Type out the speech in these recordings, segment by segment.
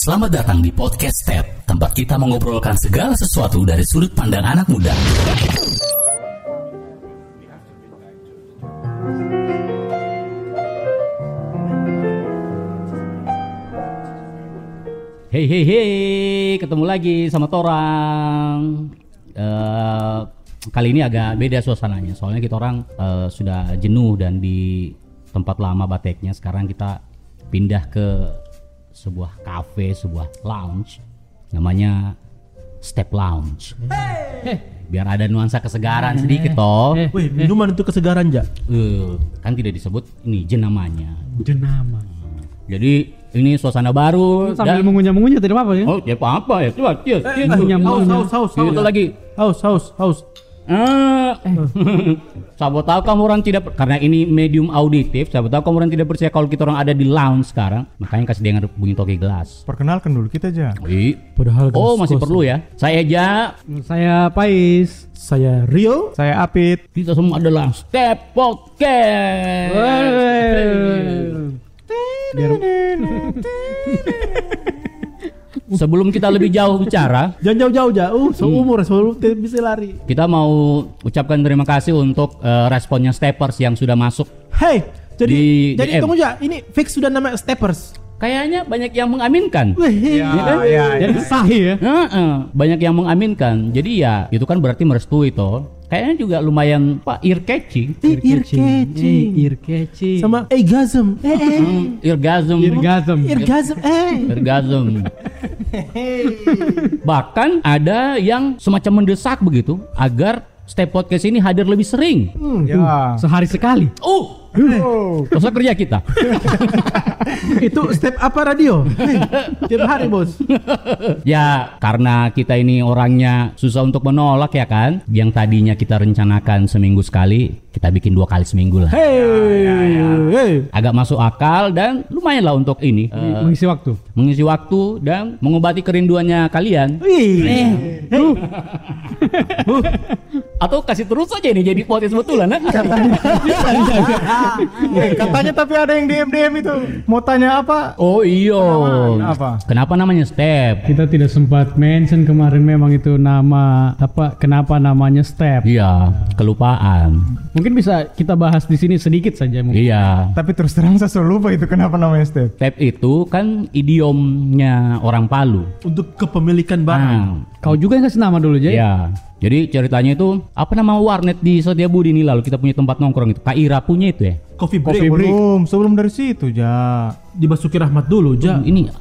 Selamat datang di Podcast Step, tempat kita mengobrolkan segala sesuatu dari sudut pandang anak muda. Hei hei hei, ketemu lagi sama Torang. Eh, kali ini agak beda suasananya, soalnya kita orang eh, sudah jenuh dan di tempat lama bateknya. Sekarang kita pindah ke sebuah cafe, sebuah lounge, namanya Step Lounge. Heh, biar ada nuansa kesegaran sedikit toh. Wih, minuman itu kesegaran, Ja. Eh, kan tidak disebut ini jenamanya. Jenama. Jadi ini suasana baru. Sambil dan- mengunyah-mengunyah tidak apa-apa ya. Oh, ya apa ya? Coba, cheers, cheers. Mengunyah, Haus, haus, haus. Itu lagi. Haus, haus, haus. Ah, siapa tahu kamu orang tidak karena ini medium auditif, siapa tahu kamu orang tidak percaya kalau kita orang ada di lounge sekarang, makanya kasih dengar bunyi toki gelas. Perkenalkan dulu kita aja. Ih. Padahal Oh, masih perlu ya. Saya aja Saya Pais. Saya Rio. Saya Apit. kita semua adalah Step Podcast. Biar Sebelum kita lebih jauh bicara, Jangan jauh-jauh, Ja. Uh, seumur, selalu tidak bisa lari. kita mau ucapkan terima kasih untuk eh, responnya Steppers yang sudah masuk. Hey, jadi Di jadi DM. tunggu ja, ini fix sudah nama Steppers. Kayaknya banyak yang mengaminkan. Wih, Ya, ya, jadi sahih ya. Heeh, banyak yang mengaminkan. Jadi ya itu kan berarti merestui toh. Kayaknya juga lumayan pak ear catching. ear catching. Eh, ear catching. Sama orgasm. Eh, eh. Hmm, eargasm. Irgasm. Orgasm. Eh. Orgasm. Bahkan ada yang semacam mendesak begitu agar step podcast ini hadir lebih sering. Ya. Sehari sekali. Oh, Oh. dosa kerja kita. Itu step apa radio? Hey, tiap hari, Bos. ya karena kita ini orangnya susah untuk menolak ya kan. Yang tadinya kita rencanakan seminggu sekali, kita bikin dua kali seminggu lah. Hey. Hey. Agak masuk akal dan lumayan lah untuk ini eh, Mengisi waktu. mengisi waktu dan mengobati kerinduannya kalian. Wih. Atau kasih terus aja ini jadi podcast betulan. eh? Eh, katanya tapi ada yang DM DM itu. Mau tanya apa? Oh iya. Apa? Kenapa namanya step? Kita tidak sempat mention kemarin memang itu nama apa kenapa namanya step. Iya, kelupaan. Mungkin bisa kita bahas di sini sedikit saja mungkin. Iya. Tapi terus terang saya selalu lupa itu kenapa namanya step. Step itu kan idiomnya orang Palu. Untuk kepemilikan barang. Nah, Kau juga yang kasih nama dulu, Jay. Iya. Jadi ceritanya itu apa nama warnet di Setiabudi ini lalu kita punya tempat nongkrong itu. Kak Ira punya itu ya. Coffee break. Belum, sebelum dari situ ja. Di Basuki Rahmat dulu, Ja. Ini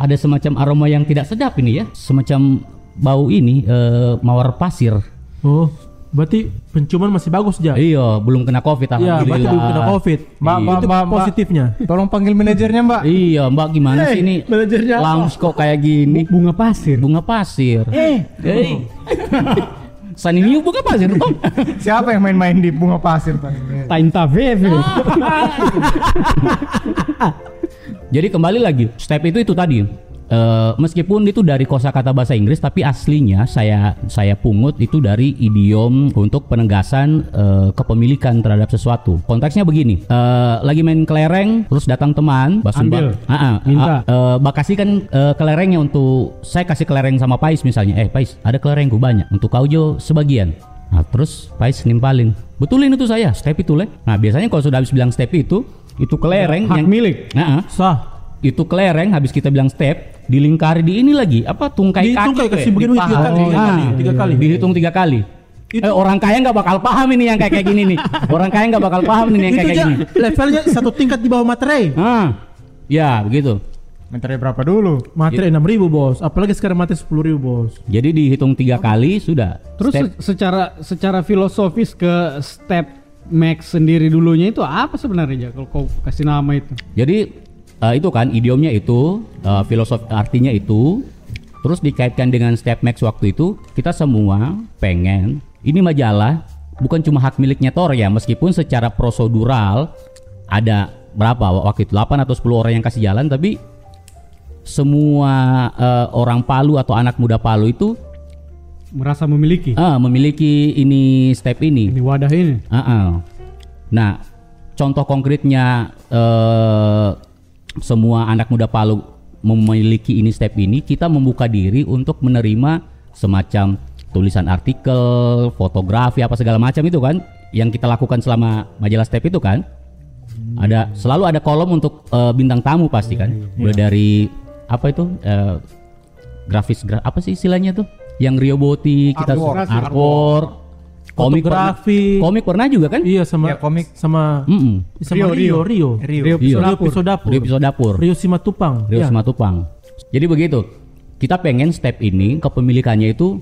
ada semacam aroma yang tidak sedap ini ya. Semacam bau ini eh, mawar pasir. Oh, berarti penciuman masih bagus, Ja. Iya, belum kena Covid Iya, berarti belum kena Covid. Mbak, mbak, Itu mbak, mbak. positifnya. Tolong panggil manajernya mbak. Iya, Mbak gimana Hey, sih ini? manajernya? Lounge kok kayak gini? Bunga pasir. Bunga pasir. Eh, Hey. Sunny New bunga pasir dong. Siapa yang main-main di bunga pasir tadi? Tainta Veve. Jadi kembali lagi, step itu itu tadi. Eh, meskipun itu dari kosakata bahasa Inggris, tapi aslinya saya saya pungut itu dari idiom untuk penegasan eh, kepemilikan terhadap sesuatu. Konteksnya begini, eh, lagi main kelereng, terus datang teman, Ambil. Ah, ah, Minta. eh, Mbak kasih kan eh, kelerengnya untuk saya kasih kelereng sama Pais misalnya. Eh Pais, ada kelerengku banyak. Untuk kau Jo sebagian. Nah, terus Pais nimpalin. Betulin itu saya, step itu leh. Nah, biasanya kalau sudah habis bilang step itu, itu kelereng Hak yang milik. Nah, ah, sah. Itu kelereng habis kita bilang step dilingkari di ini lagi apa tungkai Di kaki tungkai kasih begini tiga kali, tiga Ah, kali, tiga kali. dihitung tiga kali Itu- eh, orang kaya nggak bakal paham ini yang kayak kayak gini nih orang kaya nggak bakal paham ini yang kayak kayak gini levelnya satu tingkat di bawah materai. ah ya begitu Meternya berapa dulu? Materai enam ribu bos, apalagi sekarang materai sepuluh ribu bos. jadi dihitung tiga kali sudah Terus Step. se- secara secara filosofis ke step max sendiri dulunya itu apa sebenarnya? Kalau kau kasih nama itu. jadi eh, itu kan idiomnya itu eh, filosofi artinya itu terus dikaitkan dengan step max waktu itu kita semua pengen ini majalah bukan cuma hak miliknya Tor ya meskipun secara prosedural ada berapa waktu itu 8 atau 10 orang yang kasih jalan tapi semua eh, orang Palu atau anak muda Palu itu Merasa memiliki ah, memiliki ini step ini ini wadah ini. Ah, ah. Nah, contoh konkretnya eh, semua anak muda Palu memiliki ini step ini kita membuka diri untuk menerima semacam tulisan artikel, fotografi apa segala macam itu kan yang kita lakukan selama majalah step itu kan. Ada selalu ada kolom untuk eh, bintang tamu pasti kan. Mulai dari apa itu eh, grafis gra- apa sih istilahnya tuh? Yang Rio Boti kita Artwork. artwork, komik pernah- Fotografi. komik pernah juga kan? Iya sama Ya, komik. sama Mm-mm. sama Rio Rio Rio. Rio Rio. episode dapur Rio episode dapur. Rio Simatupang Rio Iya. Simatupang. Jadi begitu. Kita pengen step ini kepemilikannya itu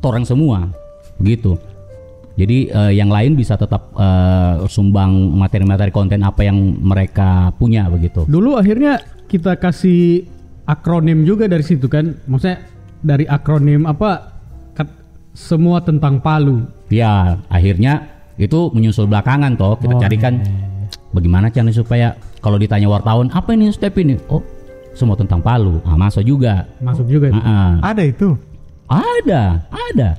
orang semua. Begitu. Jadi eh, yang lain bisa tetap eh, sumbang materi-materi konten apa yang mereka punya begitu. Dulu akhirnya kita kasih akronim juga dari situ kan. Maksudnya dari akronim apa semua tentang Palu. Ya, akhirnya itu menyusul belakangan toh kita carikan bagaimana caranya supaya kalau ditanya wartawan apa ini step ini? Oh, semua tentang Palu. Ah, masuk juga. Masuk juga itu. Ah, ah. Ada itu. Ada, ada.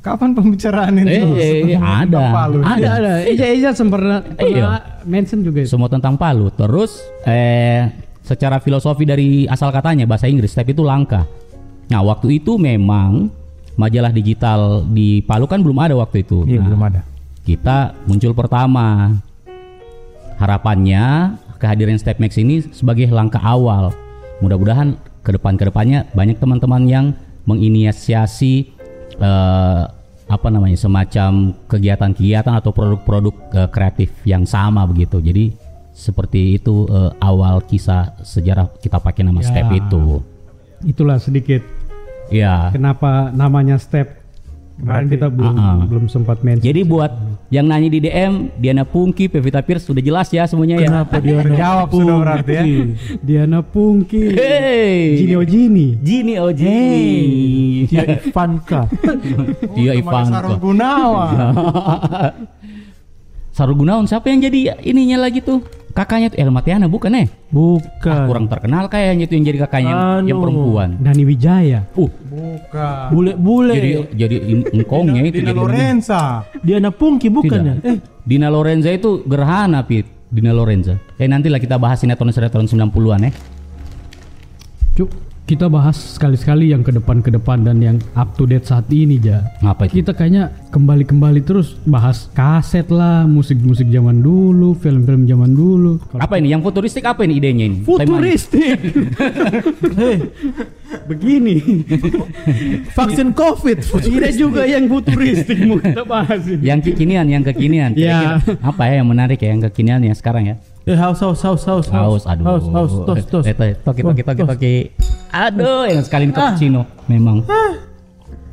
Kapan pembicaraan ini? Eh, ada. Palu. Ada, Ada ada. Eja Eja sempat pernah Iya. mention juga itu. semua tentang Palu. Terus eh secara filosofi dari asal katanya bahasa Inggris step itu langka. Nah, waktu itu memang majalah digital di Palu kan belum ada waktu itu. Iya, Nah, belum ada. Kita muncul pertama. Harapannya kehadiran Step Max ini sebagai langkah awal. Mudah-mudahan ke depan ke depannya banyak teman-teman yang menginisiasi eh, apa namanya semacam kegiatan-kegiatan atau produk-produk eh, kreatif yang sama begitu. Jadi seperti itu eh, awal kisah sejarah kita pakai nama Step itu. Itulah sedikit Ya. kenapa namanya step. Kemarin kita belum Ah, ah. belum sempat mention. Jadi buat yang nanya di DM, Diana Pungki, Pevita Pierce sudah jelas ya semuanya ya. Kenapa dia Terjawab sudah berarti ya. Diana Pungki. Hey. Gini Ojini. Gini oh Gini. dia Ivanka Iya Sarul Ivanka. Gunawan. Sarul Gunawan siapa yang jadi ininya lagi tuh? Kakaknya tuh Elma Tiana bukan eh? bukan Kurang terkenal kayaknya itu yang jadi kakaknya yang, yang Anu. perempuan. Dani Wijaya. Uh, Bukan. bule-bule jadi jadi engkongnya itu Dina jadi Lorenza. dia Pungki bukan ya Tidak. eh Dina Lorenza itu gerhana Pit. Dina Lorenza. Eh nantilah kita bahas sinetron-sinetron 90-an ya. Cuk, kita bahas sekali-sekali yang ke depan ke depan dan yang up to date saat ini ja. Ngapa itu? Kita kayaknya kembali-kembali terus bahas kaset lah, musik-musik zaman dulu, film-film zaman dulu. Kalau Apa ini? Yang futuristik apa ini idenya ini? Futuristik. Begini. vaksin covid Ada juga yang futuristik mau kita bahas ini. Yang kekinian, yang kekinian. Ya. Kira-kira Apa ya yang menarik ya yang kekinian ya sekarang ya? Eh haus haus haus haus Haus, aduh. haus haus tos tos Eh, eh, toki, toki, toki, toki. Aduh, yang sekali ini Ah. cappuccino. Memang.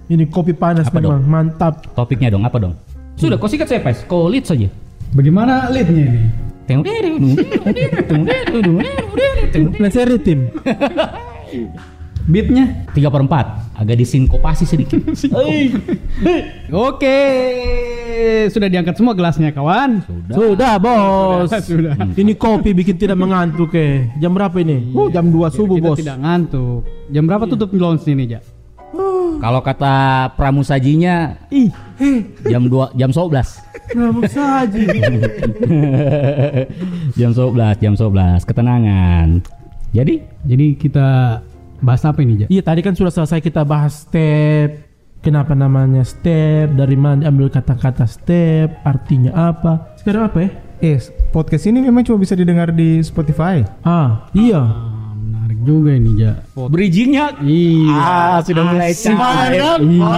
ini kopi panas Apa memang mantap Topiknya dong, apa dong? Sudah, kau sikat saya, Pes. Kau lead saja. Bagaimana leadnya ini? nah saya ritim Beatnya? 3 per 4 agak disinkopasi sedikit. Oke, sudah diangkat semua gelasnya kawan. sudah. Bos. Sudah. ini kopi bikin tidak mengantuk eh. Jam berapa ini? Oh, jam 2 subuh, Kita Bos. tidak ngantuk. Jam berapa tutup lounge ini, Ja? kalau kata pramusajinya ih. Jam 2 jam 11 kamu saja jam 11 jam 11 ketenangan. Jadi? Jadi kita bahas apa ini, Ja? iya tadi kan sudah selesai kita bahas step. Kenapa namanya step? Dari mana diambil kata-kata step? Artinya apa? Sekarang apa ya? Eh, podcast ini memang cuma bisa didengar di Spotify. ah iya. Ah, menarik juga ini, Ja. bridgingnya Iya. ah sudah mulai cair Iya.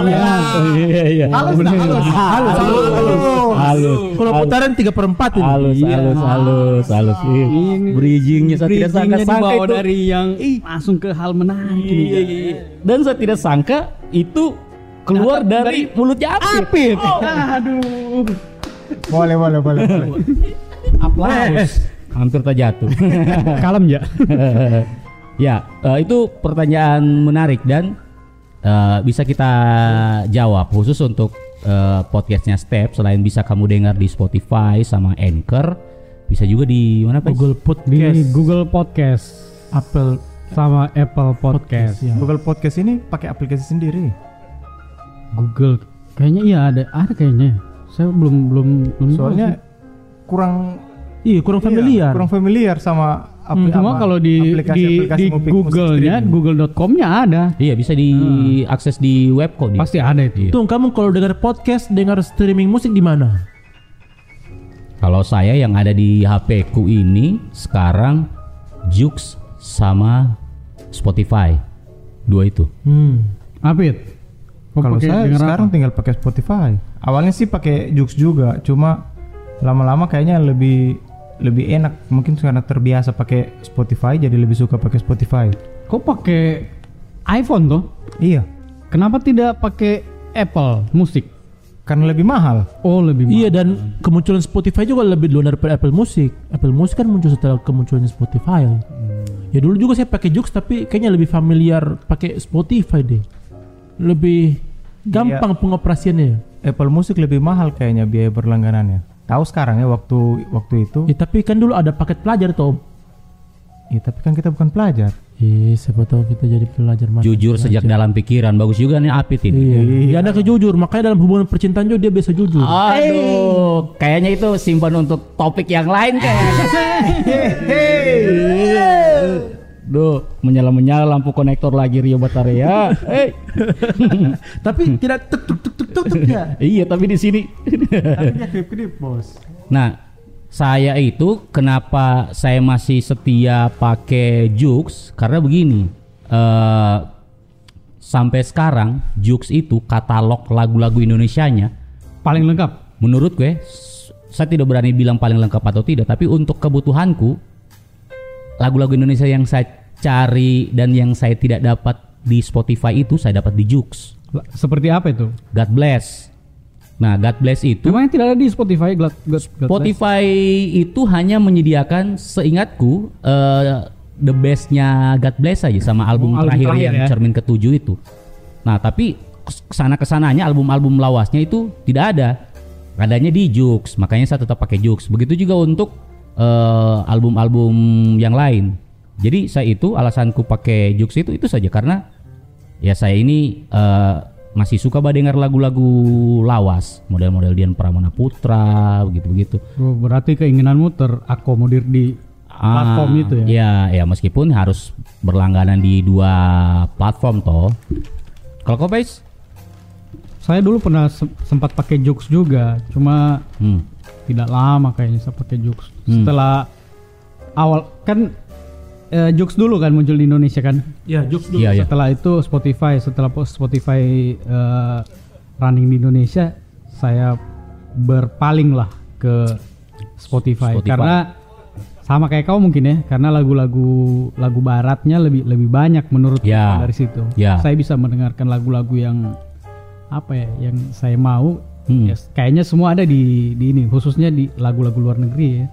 iya iya Halus, dah, halus. halus halus halus kalau putaran tiga per empat ini halus Iya. halus halus halus Ini bridgingnya saya tidak sangka-sangka dibawa itu dari yang langsung ke hal menarik Iya, iya, iya. dan saya tidak sangka itu keluar dari, mulutnya Apit. Aduh. Boleh, boleh, boleh. boleh. Aplaus. Hampir terjatuh. Kalem, Ja. ya, eh, itu pertanyaan menarik dan eh, bisa kita jawab khusus untuk eh, podcastnya Step. Selain bisa kamu dengar di Spotify sama Anchor, bisa juga di mana Pak? Google Di Podcast Google Podcast Apple sama Apple Podcast. ya. Google Podcast ini pakai aplikasi sendiri. Google kayaknya iya ada ada kayaknya. Saya belum belum belum Soalnya kurang iya kurang iya, familiar kurang familiar sama apli- Cuma apa, kalau di di, aplikasi-aplikasi di musik- musik Google-nya, google.com-nya ada. Iya bisa diakses di web kok dia. Pasti ada itu. Tung kamu kalau dengar podcast, dengar streaming musik di mana? Kalau saya yang ada di HP ku ini sekarang Jux sama Spotify. Dua itu. Hmm. Apit. Kalau saya sekarang apa? tinggal pakai Spotify. Awalnya sih pakai Jux juga, cuma lama-lama kayaknya lebih lebih enak. Mungkin karena terbiasa pakai Spotify, jadi lebih suka pakai Spotify. Kau pakai iPhone tuh? Iya, Kenapa tidak pakai Apple Musik? karena lebih mahal. Oh lebih mahal. Iya dan kemunculan Spotify juga lebih dulu daripada Apple Music. Apple Music kan muncul setelah kemunculannya Spotify. Ya dulu juga saya pakai Jux tapi kayaknya lebih familiar pakai Spotify deh. Lebih gampang pengoperasiannya. Apple Music lebih mahal kayaknya biaya berlangganannya. Tahu sekarang ya waktu waktu itu. Ya, tapi kan dulu ada paket pelajar tuh. Ya, tapi kan kita bukan pelajar. Eh, siapa tahu kita jadi pelajar mas. Jujur sejak dalam pikiran bagus juga nih Apit ini. Iya. Dia ada jujur, makanya dalam hubungan percintaan juga dia biasa jujur. Aduh, kayaknya itu simpan untuk topik yang lain kayaknya. Duh, menyala-menyala lampu konektor lagi Rio Bataria. Eh. tapi tidak tuk tuk tuk tuk tuk ya. iya, tapi di sini. Nah, saya itu kenapa saya masih setia pakai Jux karena begini. eh sampai sekarang Jux itu katalog lagu-lagu Indonesianya Paling lengkap. menurut gue saya tidak berani bilang paling lengkap atau tidak tapi untuk kebutuhanku lagu-lagu Indonesia yang saya cari dan yang saya tidak dapat di Spotify itu saya dapat di Jux Seperti apa itu? God Bless nah God Bless itu Memang yang tidak ada di Spotify. Glad, glad Spotify itu hanya menyediakan seingatku eh, the bestnya God Bless aja sama album, Oh, album terakhir, terakhir yang ya. cermin ketujuh itu. Nah tapi ke sana ke sananya album-album lawasnya itu tidak ada, adanya di Jux. Makanya saya tetap pakai Jux. Begitu juga untuk eh, album-album yang lain. Jadi saya itu alasanku pakai Jux itu itu saja karena ya saya ini eh, masih suka banget dengar lagu-lagu lawas, model-model Dian Pramana Putra, begitu-begitu. Oh, berarti keinginanmu terakomodir di platform Ah, itu ya? Ya, ya meskipun harus berlangganan di dua platform toh. Kalau kau? Saya dulu pernah se- sempat pakai Jux juga, cuma Hmm. tidak lama kayaknya saya pakai Jux. Hmm. Setelah awal kan eh, Jux dulu kan muncul di Indonesia kan. Ya, Jux dulu. Iya, iya. Setelah itu Spotify, setelah po- Spotify eh, running di Indonesia, saya berpaling lah ke Spotify, Spotify. karena sama kayak kau mungkin ya, karena lagu-lagu lagu baratnya lebih lebih banyak menurut Ya. dari situ. Ya. Saya bisa mendengarkan lagu-lagu yang apa ya, yang saya mau. Hmm. Ya, kayaknya semua ada di di ini, khususnya di lagu-lagu luar negeri ya.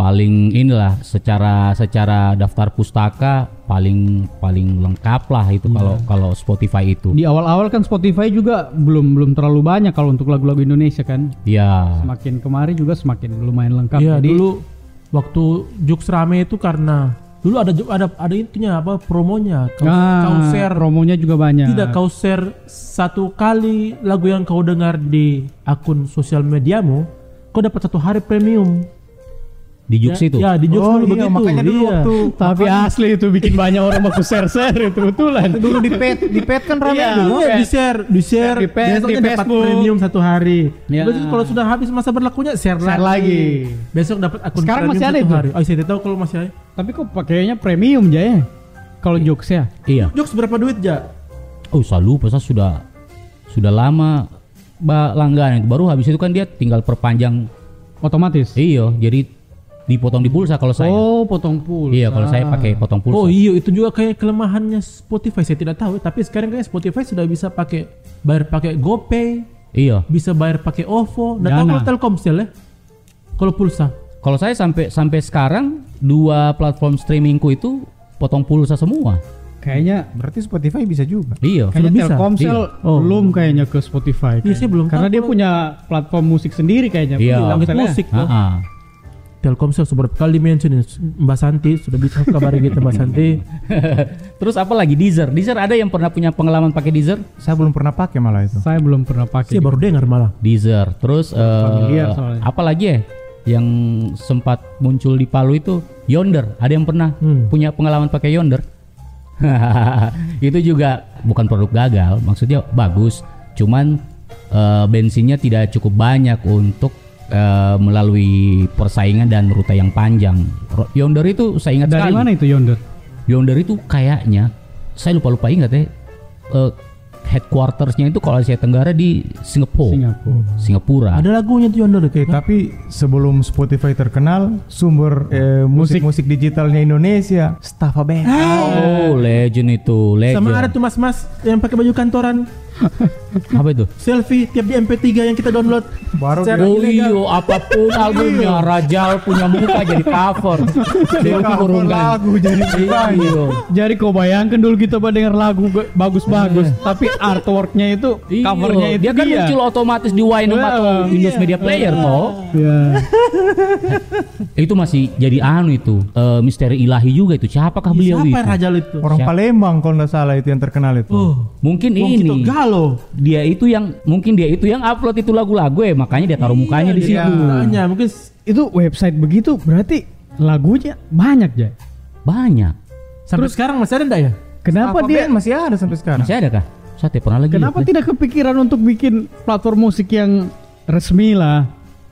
Paling inilah secara secara daftar pustaka paling paling lengkap lah itu kalau kalau Spotify itu. Di awal-awal kan Spotify juga belum belum terlalu banyak kalau untuk lagu-lagu Indonesia kan. Ya. Semakin kemari juga semakin lumayan lengkap. Iya, Jadi dulu waktu Jux rame itu karena dulu ada ada ada itunya apa promonya. Kau, ah, kau share promonya juga banyak. tidak kau share satu kali lagu yang kau dengar di akun sosial mediamu, kau dapat satu hari premium. Di Jux itu. Ya, di Jux Oh dulu iya, begitu. makanya dulu iya. waktu Tapi asli itu bikin banyak orang baku share-share itu betulan. dulu di pet di pet kan rame Iya. dulu. Iya, di share, di share, Di besoknya di dapat Facebook. premium satu hari. Ya. Besok kalau sudah habis masa berlakunya share, Share lagi. Besok dapat akun Sekarang premium masih ada satu itu? hari. Oh, saya tidak tahu kalau masih ada. Tapi kok pakainya premium aja ya? Kalau jokes ya? Iya. Jux berapa duit ja? Oh, saya lupa saya sudah sudah lama ba- langganan itu baru habis itu kan dia tinggal perpanjang Otomatis. Iya, jadi dipotong di pulsa kalau saya. Oh, potong pulsa. Iya, kalau saya pakai potong pulsa. Oh iya itu juga kayak kelemahannya Spotify saya tidak tahu tapi sekarang kayak Spotify sudah bisa pakai bayar pakai GoPay Iya. bisa bayar pakai OVO tahu Dana. kalau Telkomsel ya kalau pulsa Kalau saya sampai sampai sekarang dua platform streamingku itu potong pulsa semua. Kayaknya Berarti Spotify bisa juga. Iya. kayaknya bisa? Telkomsel Iya. Oh. belum kayaknya ke Spotify. Iya, saya kayaknya. belum Karena tahu dia punya platform musik sendiri kayaknya. Iya. langit ya. musik tuh. Telkomsel beberapa kali mention Mbak Santi sudah bisa kabari kita Mbak Santi Terus apa lagi Deezer? Deezer ada yang pernah punya pengalaman pakai Deezer? Saya belum pernah pakai malah itu. Saya belum pernah pakai. saya baru dengar malah Deezer. Terus Familiar soalnya. apa lagi ya? yang sempat muncul di Palu itu Yonder. Ada yang pernah Hmm. punya pengalaman pakai Yonder? itu juga bukan produk gagal, maksudnya bagus. Cuman eh, bensinnya tidak cukup banyak untuk eh, melalui persaingan dan rute yang panjang. Yonder itu saya ingat Dari sekali. mana itu Yonder? Yonder itu kayaknya saya lupa lupa ingat ya. eh, headquartersnya itu kalau Asia Tenggara di Singapura. Singapura. Singapura. Ada lagunya tuh Yonder. Oke, tapi sebelum Spotify terkenal, sumber eh, musik-musik digitalnya Indonesia, Staffa Band. Oh, legend itu, legend. Sama ada tuh mas-mas yang pakai baju kantoran Apa itu? selfie tiap di MP3 yang kita download. Baru Secara Oh iya, apa pun albumnya Rajal punya muka jadi cover. Dia cover lagu jadi iya. Jadi kau bayangkan dulu kita pada denger lagu bagus-bagus, tapi artworknya itu Iya, covernya itu dia kan muncul otomatis di Wine Iya, atau Windows Media Player toh. Ya. Itu masih jadi anu itu eh, misteri ilahi juga itu. Siapakah beliau Siapa itu? Rajal itu? Orang Siapa? Palembang kalau nggak salah itu yang terkenal itu. Oh, Mungkin Wong ini Galo. dia itu yang mungkin dia itu yang upload itu lagu-lagu ya makanya dia taruh mukanya di Iya, situ. makanya mungkin Itu website begitu berarti lagunya banyak ya. Banyak. sampai sekarang masih ada enggak ya? Kenapa Staffa dia masih ada sampai sekarang. Masih ada kah? Saya tidak pernah lagi. Kenapa lihat. tidak kepikiran untuk bikin platform musik yang resmi lah?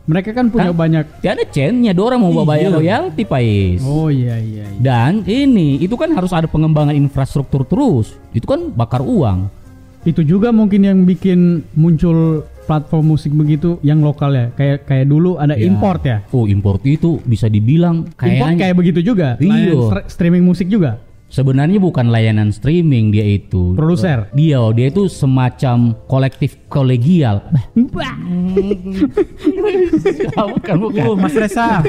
Mereka kan punya Kan? banyak. Tiada chance-nya orang mau bayar royalti, Pais. Oh iya iya. iya. Dan ini itu kan harus ada pengembangan infrastruktur terus. Itu kan bakar uang. Itu juga mungkin yang bikin muncul platform musik begitu yang lokal ya. Kayak kayak dulu ada Ya. import ya. Oh, import itu bisa dibilang Import kayaknya kayak begitu juga. Iya. Streaming musik juga. sebenarnya bukan layanan streaming dia itu. Produser. Dia, dia itu semacam kolektif kolegial. bukan, bukan. Oh, Mas Reza.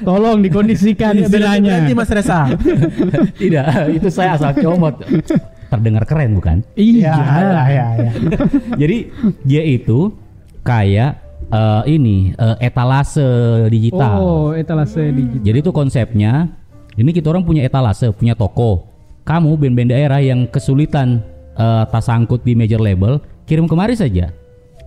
Tolong dikondisikan istilahnya. Mas Reza. Tidak, itu saya asal comot. Terdengar keren bukan? Iya. Ya, ya, ya. Jadi dia itu kayak eh, ini eh, etalase digital. Oh, etalase digital. Jadi itu konsepnya, ini kita orang punya etalase, punya toko. Kamu band-band daerah yang kesulitan eh, tas angkut di major label, kirim kemari saja.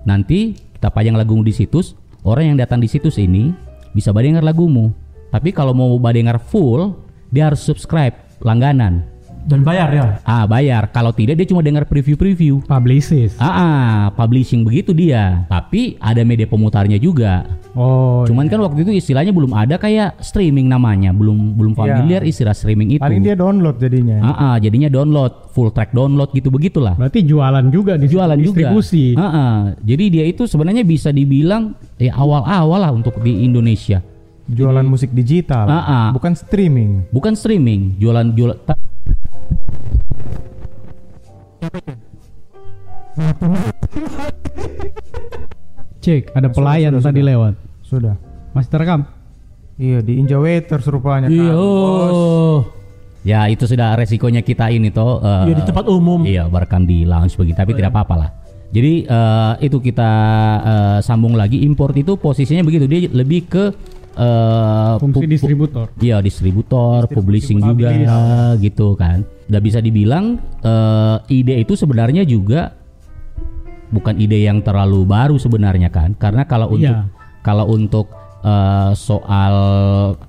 Nanti kita pajang lagumu di situs, orang yang datang di situs ini bisa badengar lagumu. Tapi kalau mau badengar full, dia harus subscribe langganan. Dan bayar ya. Ah, bayar. Kalau tidak dia cuma dengar preview-preview. Publicist. Ah, ah, publishing begitu dia. Tapi ada media pemutarnya juga. Oh. Cuman kan waktu itu istilahnya belum ada kayak streaming namanya, belum belum familiar istilah streaming itu. Paling dia download jadinya. Ah, ah, jadinya download, full track download gitu begitulah. Berarti jualan juga di Jualan juga. distribusi. Ah, ah. Jadi dia itu sebenarnya bisa dibilang ya awal-awal lah untuk di Indonesia. Jualan musik digital, Ah, ah. bukan streaming. Bukan streaming, jualan jualan Cek, ada pelayan sudah, tadi sudah. lewat. Sudah. Masih terekam? Iya di Inja Waiters rupanya. Iya. kan. Oh. Ya itu sudah resikonya kita ini toh. eh, Iya di tempat umum. Iya, merekam di lounge begitu, tapi tidak apa-apa lah. Jadi eh, itu kita eh, sambung lagi import itu posisinya begitu dia lebih ke eh, Fungsi distributor. Iya, distributor, publishing juga gitu kan. Udah bisa dibilang eh, ide itu sebenarnya juga bukan ide yang terlalu baru sebenarnya kan. Karena kalau untuk Iya. kalau untuk eh, soal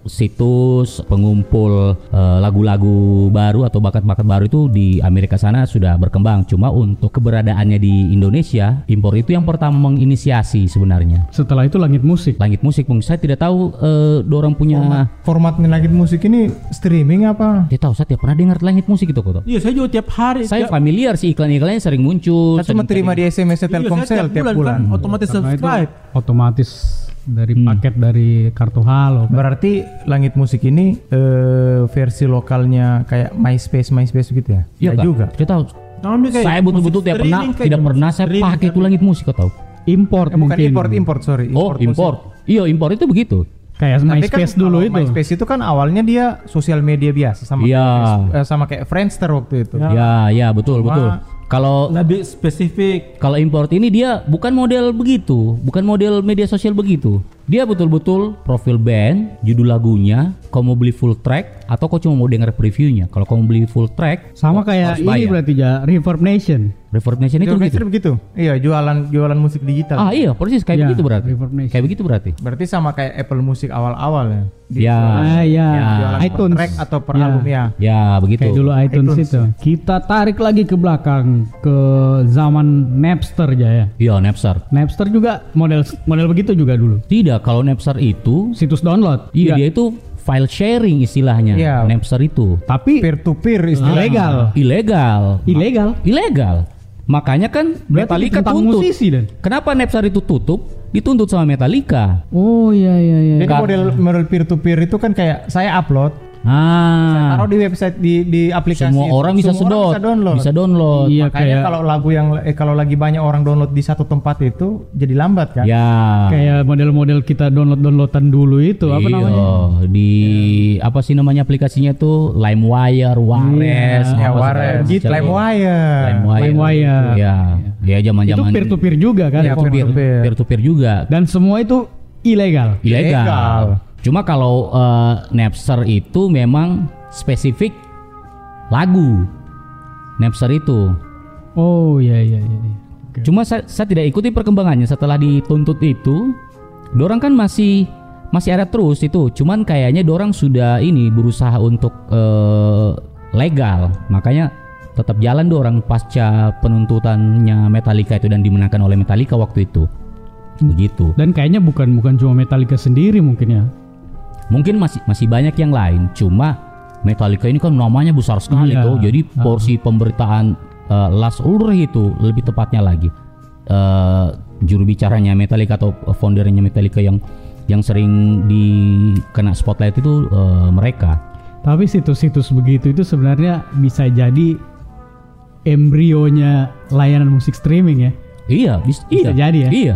situs pengumpul eh, lagu-lagu baru atau bakat-bakat baru itu di Amerika sana sudah berkembang. Cuma untuk keberadaannya di Indonesia, impor itu yang pertama menginisiasi sebenarnya. Setelah itu langit musik. Langit musik, Bung. Saya tidak tahu eh, dorang punya Formatnya langit musik ini streaming apa? Dia tahu saya tidak pernah dengar langit musik itu kok. Iya, saya juga tiap hari. Saya tiap- familiar sih iklan-iklannya sering muncul. Saya cuma terima di SMS Iya, Telkomsel tiap bulan. kan otomatis Karena itu subscribe. otomatis dari Hmm. paket dari kartu halo. Berarti langit musik ini eh, versi lokalnya kayak MySpace MySpace gitu ya? Iya juga. Dia tahu. Nah, Saya betul-betul musik tidak pernah tidak pernah saya streaming, pakai itu kan. langit musik kau tahu. Import Eh, bukan mungkin. import import sorry. Oh, import. Iya, import itu begitu. Kayak Tapi MySpace kan dulu itu. MySpace itu kan awalnya dia sosial media biasa sama Iya. kayak, eh, sama kayak Friendster waktu itu. Ya, ya, betul, Cuma- betul. Kalau Lebih spesifik. kalau import ini dia bukan model begitu, bukan model media sosial begitu. Dia betul-betul profil band, judul lagunya, kamu beli full track atau kau cuma mau denger previewnya. Kalau kamu beli full track, Sama kayak harus ini bayar. berarti ya Reverb Nation. Reverb Nation itu Itu gitu. begitu. Iya, jualan jualan musik digital. Ah iya, persis kayak Ya, begitu berarti. Reverb Nation. Kayak begitu berarti. Berarti sama kayak Apple Music awal-awal ya. Di- Ya. Ah ya, Jualan per iTunes. track atau per Ya. album ya. Ya, begitu. Kayak dulu iTunes, iTunes, itu. Kita tarik lagi ke belakang ke zaman Napster ya ya. Iya, Napster. Napster juga model model begitu juga dulu. Tidak, kalau Napster itu Situs download. iya Iya. dia itu file sharing istilahnya. Iya. Napster itu Tapi Peer to peer istilahnya. ilegal. ilegal. Ilegal. Ilegal. Makanya kan Berarti Metallica tuntut. musisi dan. Kenapa Napster itu tutup? Dituntut sama Metallica. Oh iya iya iya. Jadi model model peer to peer itu kan kayak saya upload, Ah. taruh di website di di aplikasi. Semua itu. orang bisa Semua sedot. bisa download. Bisa download. Iya Makanya kayak kalau lagu yang eh, kalau lagi banyak orang download di satu tempat itu jadi lambat kan? Ya. kayak model-model kita download downloadan dulu itu apa Iya, namanya? di apa sih namanya aplikasinya tuh LimeWire, Wares, Ya, Wares, segala gitu. LimeWire. LimeWire. LimeWire. Ya, ya zaman-zaman Itu peer to peer juga kan? Iya, peer to peer, peer to peer juga. Dan semua itu ilegal. Ilegal. Ilegal. Cuma kalau eh, Napster itu memang spesifik lagu. Napster itu. Oh iya iya iya. iya. Oke. Cuma saya, saya tidak ikuti perkembangannya setelah dituntut itu. Dorang kan masih masih ada terus itu. Cuman kayaknya dorang sudah ini berusaha untuk eh, legal. Makanya tetap jalan dorang pasca penuntutannya Metallica itu dan dimenangkan oleh Metallica waktu itu. Begitu. Dan kayaknya bukan bukan cuma Metallica sendiri mungkin ya. Mungkin masih masih banyak yang lain. Cuma Metallica ini kan namanya besar sekali Iya. tuh. Jadi porsi pemberitaan eh, Lars Ulrich itu lebih tepatnya lagi eh, juru bicaranya Metallica atau foundernya Metallica yang yang sering dikena spotlight itu eh, mereka. Tapi situs-situs begitu itu sebenarnya bisa jadi embrionya layanan musik streaming ya. Iya, bis- Bisa iya. jadi ya? Iya.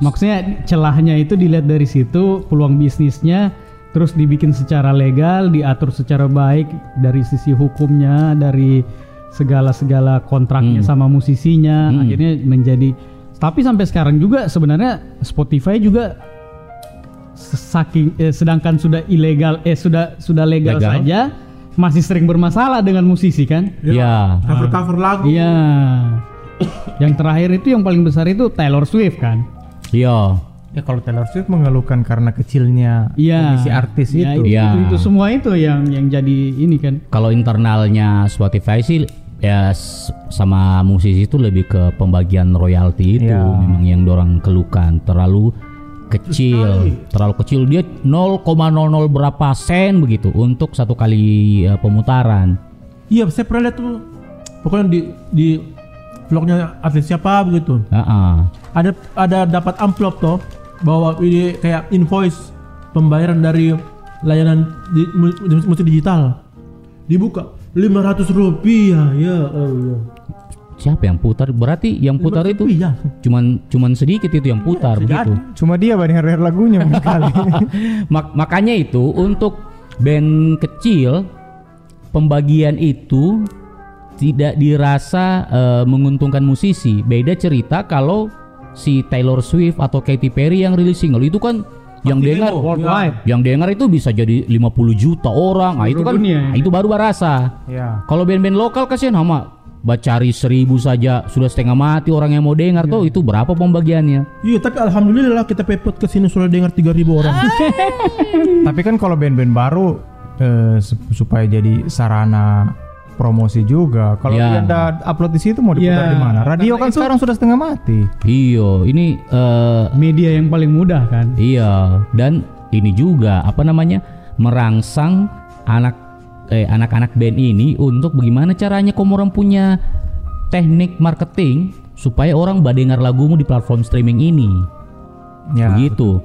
Maksudnya celahnya itu dilihat dari situ, peluang bisnisnya terus dibikin secara legal, diatur secara baik dari sisi hukumnya, dari segala-segala kontraknya sama musisinya, Hmm. akhirnya menjadi tapi sampai sekarang juga sebenarnya Spotify juga saking eh, sedangkan sudah ilegal eh sudah sudah legal, Legal. saja masih sering bermasalah dengan musisi kan? Iya. Cover-cover lagu. Iya. yang terakhir itu yang paling besar itu Taylor Swift kan? Iya. Ya kalau Taylor Swift mengeluhkan karena kecilnya Iya. komisi artis Ya, itu. itu, Iya. itu, itu semua itu yang yang jadi ini kan. Kalau internalnya Spotify sih ya sama musisi itu lebih ke pembagian royalti itu Iya. memang yang dorang keluhkan terlalu kecil, terlalu kecil dia 0,00 berapa sen begitu untuk satu kali eh, pemutaran. Iya, saya pernah lihat tuh. Pokoknya di di vlognya atlet siapa begitu. Heeh. Ada ada dapat amplop toh bahwa ini kayak invoice pembayaran dari layanan di, mu- di- musik digital. Dibuka 500 rupiah ya Allah. Siapa yang putar? Berarti yang putar 500 itu rupiah. cuman cuman sedikit itu yang putar bisa begitu. Cuma dia bayar lagunya kali. Mak- makanya itu untuk band kecil pembagian itu tidak dirasa eh, menguntungkan musisi. Beda cerita kalau si Taylor Swift atau Katy Perry yang rilis single itu kan yang dengar Worldwide. yang dengar itu bisa jadi 50 juta orang. Nah, itu kan dunia. nah, itu baru berasa. ya. Kalau band-band lokal kasihan sama bacari seribu saja sudah setengah mati orang yang mau dengar tuh itu berapa pembagiannya? Iya, tapi alhamdulillah kita pepot ke sini sudah dengar 3000 orang. Tapi kan kalau band-band baru eh, sup- supaya jadi sarana promosi juga. Kalau Ya. dia ada upload di situ mau diputar Ya, di mana? Radio karena kan itu- sekarang sudah setengah mati. Iyo, ini eh, Media yang paling mudah kan. Iya, dan ini juga apa namanya merangsang anak eh anak-anak band ini untuk bagaimana caranya kamu orang punya teknik marketing supaya orang badengar lagumu di platform streaming ini. Ya. Begitu.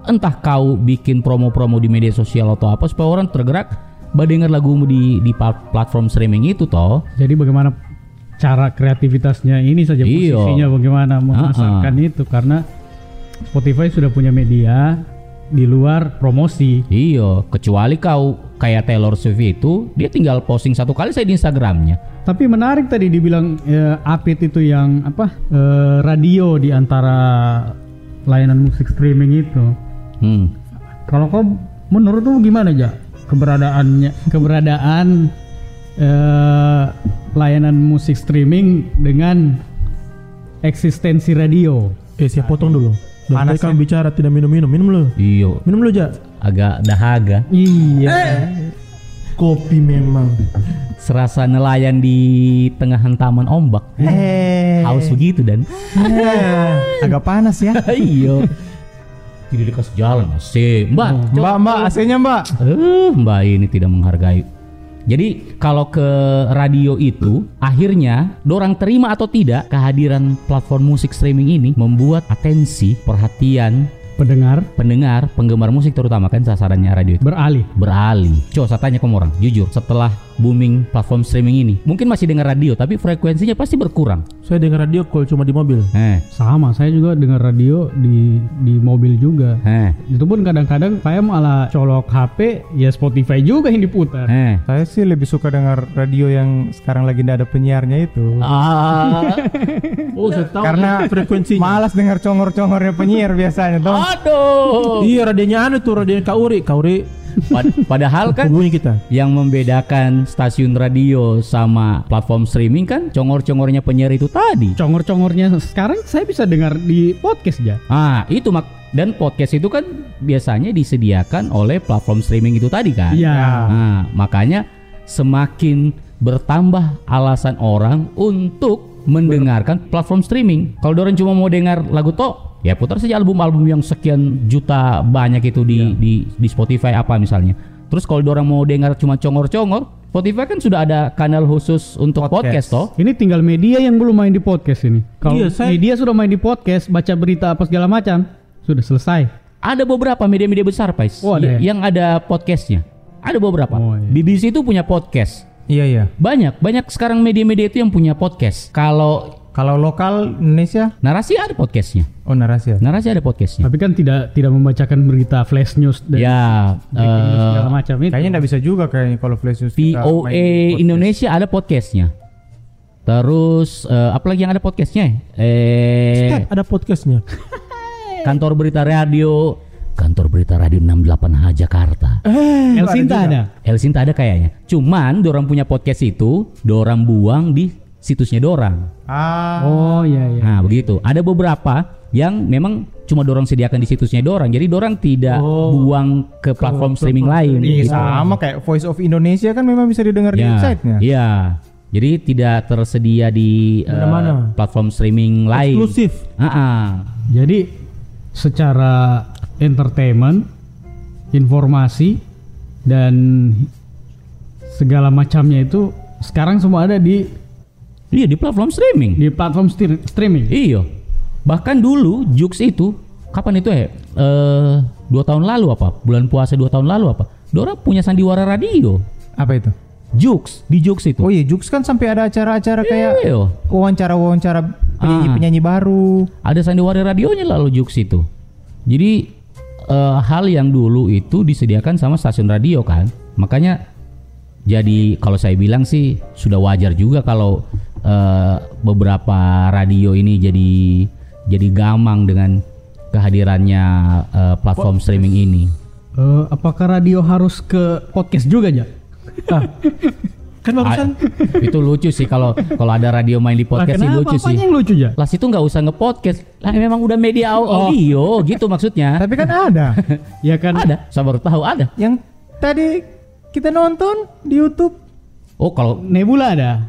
Entah kau bikin promo-promo di media sosial atau apa supaya orang tergerak badengar lagumu di di plat- platform streaming itu toh. Jadi bagaimana cara kreativitasnya ini saja Iya. posisinya bagaimana memasarkan itu karena Spotify sudah punya media di luar promosi. Iya, kecuali kau kayak Taylor Swift itu dia tinggal posting satu kali saya di Instagramnya. Tapi menarik tadi dibilang eh, Apit itu yang apa eh, radio di antara layanan musik streaming itu. Hmm. Kalau kau menurut tuh gimana aja keberadaannya keberadaan eh, layanan musik streaming dengan eksistensi radio? Eh saya potong dulu. Dan Panas kamu bicara tidak minum-minum, minum lu. Iyo, Minum lu aja. agak dahaga. Iya. Kopi memang. Serasa nelayan di tengah hantaman ombak. Eh, Haus begitu dan. eh, agak panas ya. Iyo. Tidak dikasih jalan sih. Mbak, Mbak, Mbak, AC-nya Mbak. Eh, Mbak ini tidak menghargai. Jadi kalau ke radio itu akhirnya dorang terima atau tidak kehadiran platform musik streaming ini membuat atensi, perhatian Pendengar pendengar, penggemar musik terutama kan sasarannya radio itu beralih. beralih. Coba saya tanya kamu orang, jujur setelah booming platform streaming ini, mungkin masih dengar radio tapi frekuensinya pasti berkurang. Saya dengar radio kalau cuma di mobil. Eh, Sama, saya juga dengar radio di di mobil juga. eh, Itu pun kadang-kadang saya malah colok HP, ya Spotify juga yang diputar. eh. Saya sih lebih suka dengar radio yang sekarang lagi tidak ada penyiarnya itu. Ah, Oh, saya tahu Karena frekuensinya. Malas dengar congor-congornya penyiar biasanya toh. aduh. Iya, radionya anu tuh, radionya Kauri. Kauri Pad- Padahal kan hubungi kita. yang membedakan stasiun radio sama platform streaming kan congor-congornya penyiar itu tadi. Congor-congornya sekarang saya bisa dengar di podcast ya. Ah, itu mak dan podcast itu kan biasanya disediakan oleh platform streaming itu tadi kan. Iya. Nah, makanya semakin bertambah alasan orang untuk mendengarkan platform streaming. Kalau orang cuma mau dengar lagu tok, ya putar saja album-album yang sekian juta banyak itu di di di Spotify apa misalnya. Terus kalau orang mau dengar cuma congor-congor, Spotify kan sudah ada kanal khusus untuk podcast, Podcast. toh. Ini tinggal media yang belum main di podcast ini. Kalau Iya, saya- media sudah main di podcast, baca berita apa segala macam, sudah selesai. Ada beberapa media-media besar, Pais, Oh, ada y- ya? yang ada podcastnya. Ada beberapa. Oh, iya. BBC itu punya podcast. Iya iya. Banyak, banyak sekarang media-media itu yang punya podcast. Kalau Kalau lokal Indonesia, narasi ada podcastnya. oh narasi ya. Narasi ada podcastnya. Tapi kan tidak tidak membacakan berita flash news dan Ya, eh, segala macam itu. Kayaknya nggak bisa juga kayaknya kalau flash news VOA podcast. Indonesia ada podcastnya. Terus eh, apa lagi yang ada podcastnya? Eh, ada podcastnya. kantor berita radio, kantor berita radio 68H Jakarta. El Sinta ada. Helsinta ada kayaknya. Cuman dorang punya podcast itu, dorang buang di situsnya dorang. Ah, Oh iya iya. Nah begitu. Ada beberapa yang memang cuma dorang sediakan di situsnya dorang. Jadi dorang tidak buang ke platform streaming lain. iya Gitu. sama kayak Voice of Indonesia kan memang bisa didengar di Ya, websitenya. Iya. Jadi tidak tersedia di eh, Mana-mana. platform streaming lain. Eksklusif. Ah, ah. Jadi secara entertainment, informasi dan segala macamnya itu sekarang semua ada di Iya di platform streaming. di platform streaming. Iya. Bahkan dulu Jux itu kapan itu ya? Eh dua tahun lalu apa? Bulan puasa dua tahun lalu apa? Dora punya sandiwara radio. Apa itu? Jux di Jux itu. Oh iya, Jux kan sampai ada acara-acara kayak Iya. wawancara-wawancara penyanyi-penyanyi baru. Ada sandiwara radionya lalu Jux itu. Jadi eh, hal yang dulu itu disediakan sama stasiun radio kan. Makanya jadi kalau saya bilang sih sudah wajar juga kalau eh, beberapa radio ini jadi jadi gamang dengan kehadirannya eh, platform streaming ini. Eh, apakah radio harus ke podcast juga ya? Kan barusan Ah, itu lucu sih kalau kalau ada radio main di podcast sih lucu sih. Yang lucu ya? Las itu nggak usah nge-podcast. Lah memang udah media au- audio gitu maksudnya. Tapi kan ada Ya kan Ada, saya baru tahu ada. yang tadi kita nonton di YouTube. Oh, kalau Nebula ada.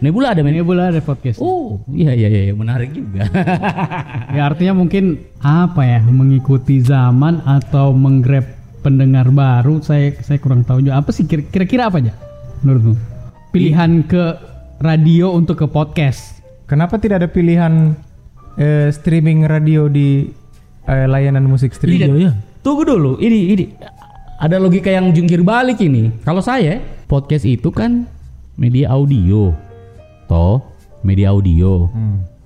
Nebula ada men. Nebula ada podcast. Oh, iya iya iya menarik juga. Ya artinya mungkin apa ya mengikuti zaman atau menggrab pendengar baru saya saya kurang tahu juga apa sih kira- kira-kira apa aja menurutmu pilihan ke radio untuk ke podcast Kenapa tidak ada pilihan eh, streaming radio di eh, layanan musik streaming? iya ya. Tunggu dulu, ini ini ada logika yang jungkir balik ini. Kalau saya podcast itu kan media audio, toh media audio.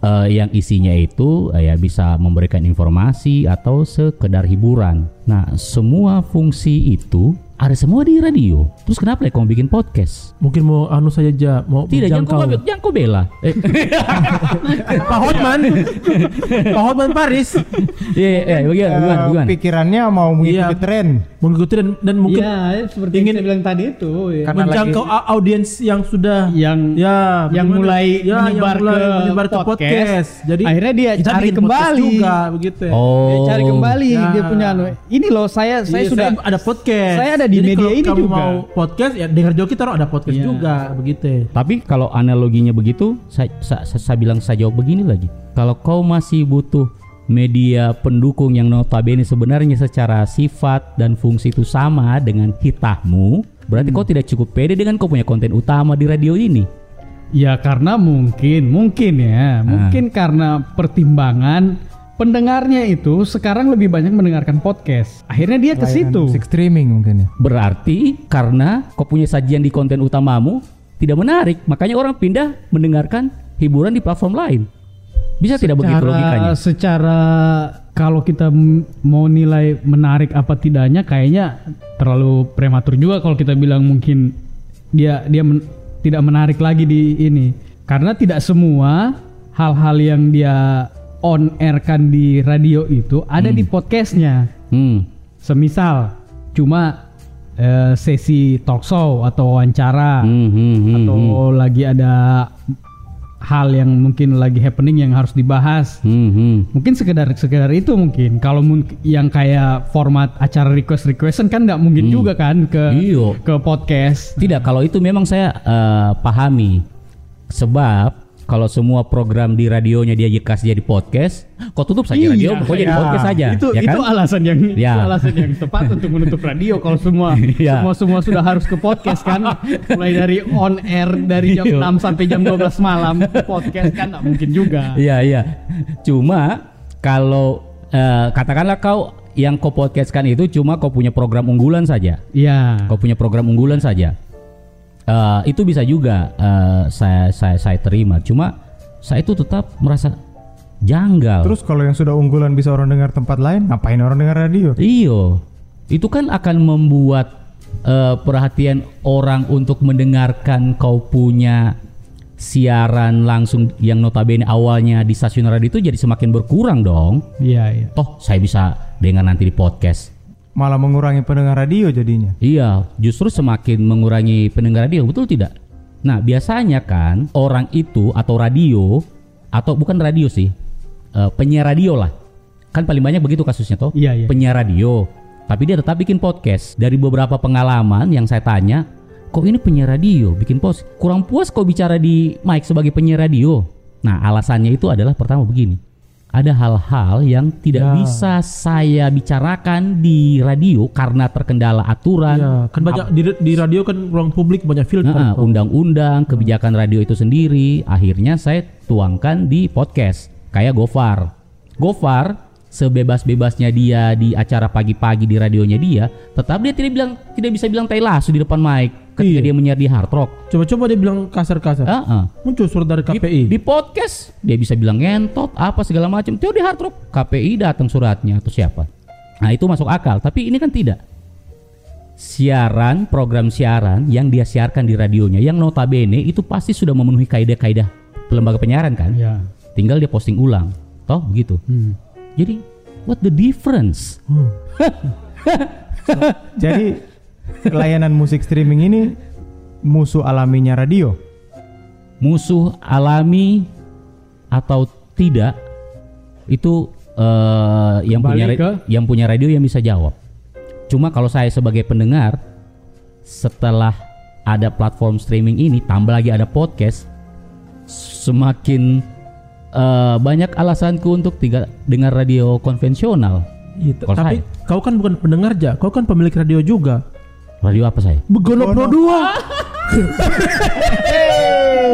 Eh, yang isinya itu eh, ya bisa memberikan informasi atau sekedar hiburan. Nah, semua fungsi itu ada semua di radio. Terus kenapa ya kamu bikin podcast? Mungkin mau anu saja ja, mau Tidak, jangan kau, menjangkau. jangan kau bela. Eh, Pak Hotman. Pak Hotman Paris. Iya, iya, iya, bagaimana, bagaimana, bagaimana? pikirannya mau mengikuti Iya. tren. Mengikuti dan, dan mungkin Iya, seperti yang saya bilang tadi itu. ya. Menjangkau a- audiens yang sudah yang ya yang mulai ya, menyebar, yang mulai ke, menyebar ke podcast. Jadi akhirnya dia kita cari kembali juga begitu. ya. Oh. Dia cari kembali Ya. dia punya anu. Ini loh saya saya Iya, sudah ada podcast. saya ada di Jadi media kalau ini kamu juga. mau podcast ya dengar juga kita orang ada podcast Iya. juga begitu. ya. Tapi kalau analoginya begitu, saya, saya, saya bilang saya jawab begini lagi. Kalau kau masih butuh media pendukung yang notabene sebenarnya secara sifat dan fungsi itu sama dengan hitahmu, berarti kau tidak cukup pede dengan kau punya konten utama di radio ini. Ya karena mungkin, mungkin ya, mungkin karena pertimbangan pendengarnya itu sekarang lebih banyak mendengarkan podcast. Akhirnya dia ke situ. Streaming mungkin ya. Berarti karena kau punya sajian di konten utamamu tidak menarik, makanya orang pindah mendengarkan hiburan di platform lain. Bisa tidak begitu Secara- logikanya? Secara kalau kita mau nilai menarik apa tidaknya, kayaknya terlalu prematur juga kalau kita bilang mungkin dia dia men- tidak menarik lagi di ini, karena tidak semua hal-hal yang dia on air kan di radio itu ada di podcastnya. Hmm. Semisal cuma eh, sesi talk show atau wawancara Hmm, hmm, hmm, atau hmm. lagi ada hal yang mungkin lagi happening yang harus dibahas. Hmm, hmm. Mungkin sekedar sekedar itu mungkin. Kalau mun- yang kayak format acara request requestan kan nggak mungkin juga kan ke Iya. ke podcast. Tidak, kalau itu memang saya eh, pahami. Sebab kalau semua program di radionya dia kasih jadi podcast, kau tutup saja radio, kau jadi iya. podcast saja, Itu ya itu kan? alasan yang itu Ya. alasan yang tepat untuk menutup radio kalau semua Iya. semua semua sudah harus ke podcast kan. Mulai dari on air dari jam Iya. 6 sampai jam 12 malam podcast kan nggak mungkin juga. Iya, iya. Cuma kalau eh, katakanlah kau yang kau podcastkan itu cuma kau punya program unggulan saja. Iya. Kau punya program unggulan saja. Eh, itu bisa juga eh, saya saya saya terima. Cuma saya itu tetap merasa janggal. Terus kalau yang sudah unggulan bisa orang dengar tempat lain, ngapain orang dengar radio? Iyo, itu kan akan membuat eh, perhatian orang untuk mendengarkan kau punya siaran langsung yang notabene awalnya di stasiun radio itu jadi semakin berkurang dong. Iya, iya. Toh saya bisa dengar nanti di podcast. Malah mengurangi pendengar radio jadinya. Iya, justru semakin mengurangi pendengar radio, betul tidak? Nah, biasanya kan orang itu atau radio atau bukan radio sih, eh, penyiar radio lah. Kan paling banyak begitu kasusnya toh. Iya, iya. Penyiar radio, tapi dia tetap bikin podcast. Dari beberapa pengalaman yang saya tanya, kok ini penyiar radio bikin podcast? Kurang puas kau bicara di mic sebagai penyiar radio. Nah, alasannya itu adalah pertama begini. Ada hal-hal yang tidak Ya. bisa saya bicarakan di radio karena terkendala aturan, Ya, kan banyak di, di radio kan ruang publik banyak filter. Nah, undang-undang, kebijakan radio itu sendiri, akhirnya saya tuangkan di podcast kayak Gofar. Gofar sebebas-bebasnya dia di acara pagi-pagi di radionya dia, tetap dia tidak bilang tidak bisa bilang tai lasu di depan mic ketika Iya. dia menyiar di hard rock. Coba-coba dia bilang kasar-kasar. Ah, ah. Muncul surat dari Di, KPI. di podcast dia bisa bilang ngentot apa segala macam. Tuh di hard rock KPI datang suratnya atau siapa? Nah itu masuk akal. Tapi ini kan tidak. Siaran program siaran yang dia siarkan di radionya yang notabene itu pasti sudah memenuhi kaidah-kaidah lembaga penyiaran kan. Iya. Tinggal dia posting ulang. Toh begitu. Hmm. Jadi what the difference? Jadi layanan musik streaming ini musuh alaminya radio. musuh alami atau tidak itu eh, yang punya ke- yang punya radio yang bisa jawab. Cuma kalau saya sebagai pendengar setelah ada platform streaming ini tambah lagi ada podcast semakin eh, banyak alasanku untuk tidak dengar radio konvensional. Iya, tapi kau kan bukan pendengar aja, kau kan pemilik radio juga. Radio apa saya? Begono Pro 2.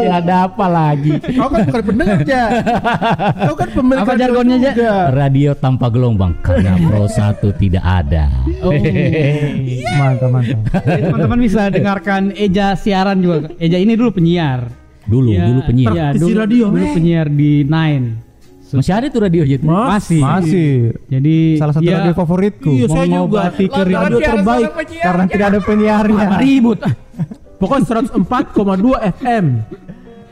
ya ada apa lagi? Kau kan bukan pendengar aja. Kau kan pemilik Apa radio jargonnya, Ja? juga. Radio tanpa gelombang karena Pro 1 tidak ada. Mantap, mantap. Jadi teman-teman bisa dengarkan Eja siaran juga. Eja ini dulu penyiar. Dulu, Iya, dulu penyiar. Praktisi dulu, radio, dulu eh. penyiar di Nine. Masih ada tuh radio gitu. Masih. Masih. Jadi Salah satu ya, radio favoritku. Iya, saya juga. mengobati Radio terbaik. Karena tidak ada penyiarnya. ribut. Pokoknya 104,2 FM.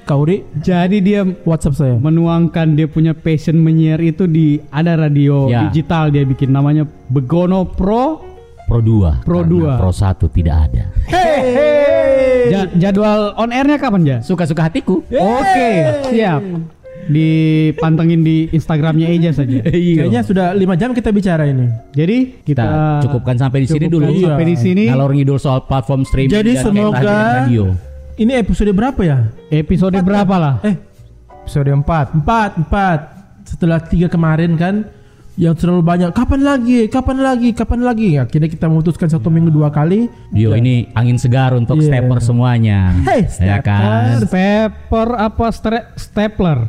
Kau Ri, Jadi dia WhatsApp saya. menuangkan dia punya passion menyiar itu di ada radio Ya. digital dia bikin namanya Begono Pro Pro 2. Pro karena 2. Pro 1 tidak ada. Ja- jadwal on airnya kapan ya? Suka-suka hatiku. Oke, siap. Dipantengin di Instagramnya Eja saja. Kayaknya sudah 5 jam kita bicara ini. Jadi kita, Kita cukupkan sampai di sini dulu. Sampai di sini. Ngalor ngidul soal platform streaming Jadi dan semoga- radio. Ini episode berapa ya? Episode berapa lah? Eh, Episode 4. 4, 4. Setelah tiga kemarin kan yang terlalu banyak kapan lagi kapan lagi kapan lagi akhirnya kita memutuskan satu minggu dua kali Dio ini angin segar untuk Iya. stepper semuanya. Hey, ya kan? Stepper apa stre- stapler?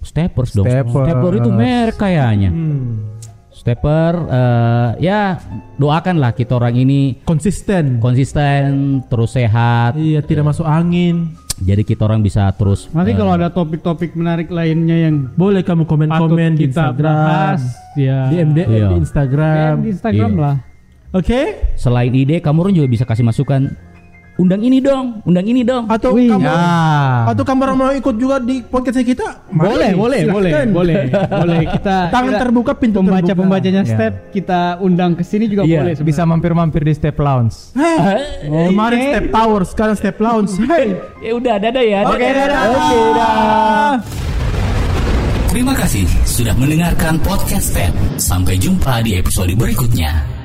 Steppers dong. Stepper. Stepper itu merek kayaknya. hmm, Stepper eh, ya doakanlah kita orang ini konsisten konsisten terus sehat. iya tidak masuk angin Jadi kita orang bisa terus Nanti eh, kalau ada topik-topik menarik lainnya yang boleh kamu komen-komen di kita Instagram bahas, ya di MD Iya. di Instagram di Instagram Iya. lah. oke selain ide kamu orang juga bisa kasih masukan. Undang ini dong, undang ini dong. atau Wih, kamu Ya. atau kamu orang mau ikut juga di podcast kita Boleh, boleh, boleh, boleh, boleh. Kita tangan kita- terbuka pintu pembaca terbuka. pembacanya Ya. step kita undang ke sini juga Iya, boleh. sebenarnya. Bisa mampir-mampir di Step Lounge. Hey, kemarin step tower sekarang step lounge hey Ya udah, dadah ya. Oke, dadah. Oke, dah. Terima kasih sudah mendengarkan podcast Step. Sampai jumpa di episode berikutnya.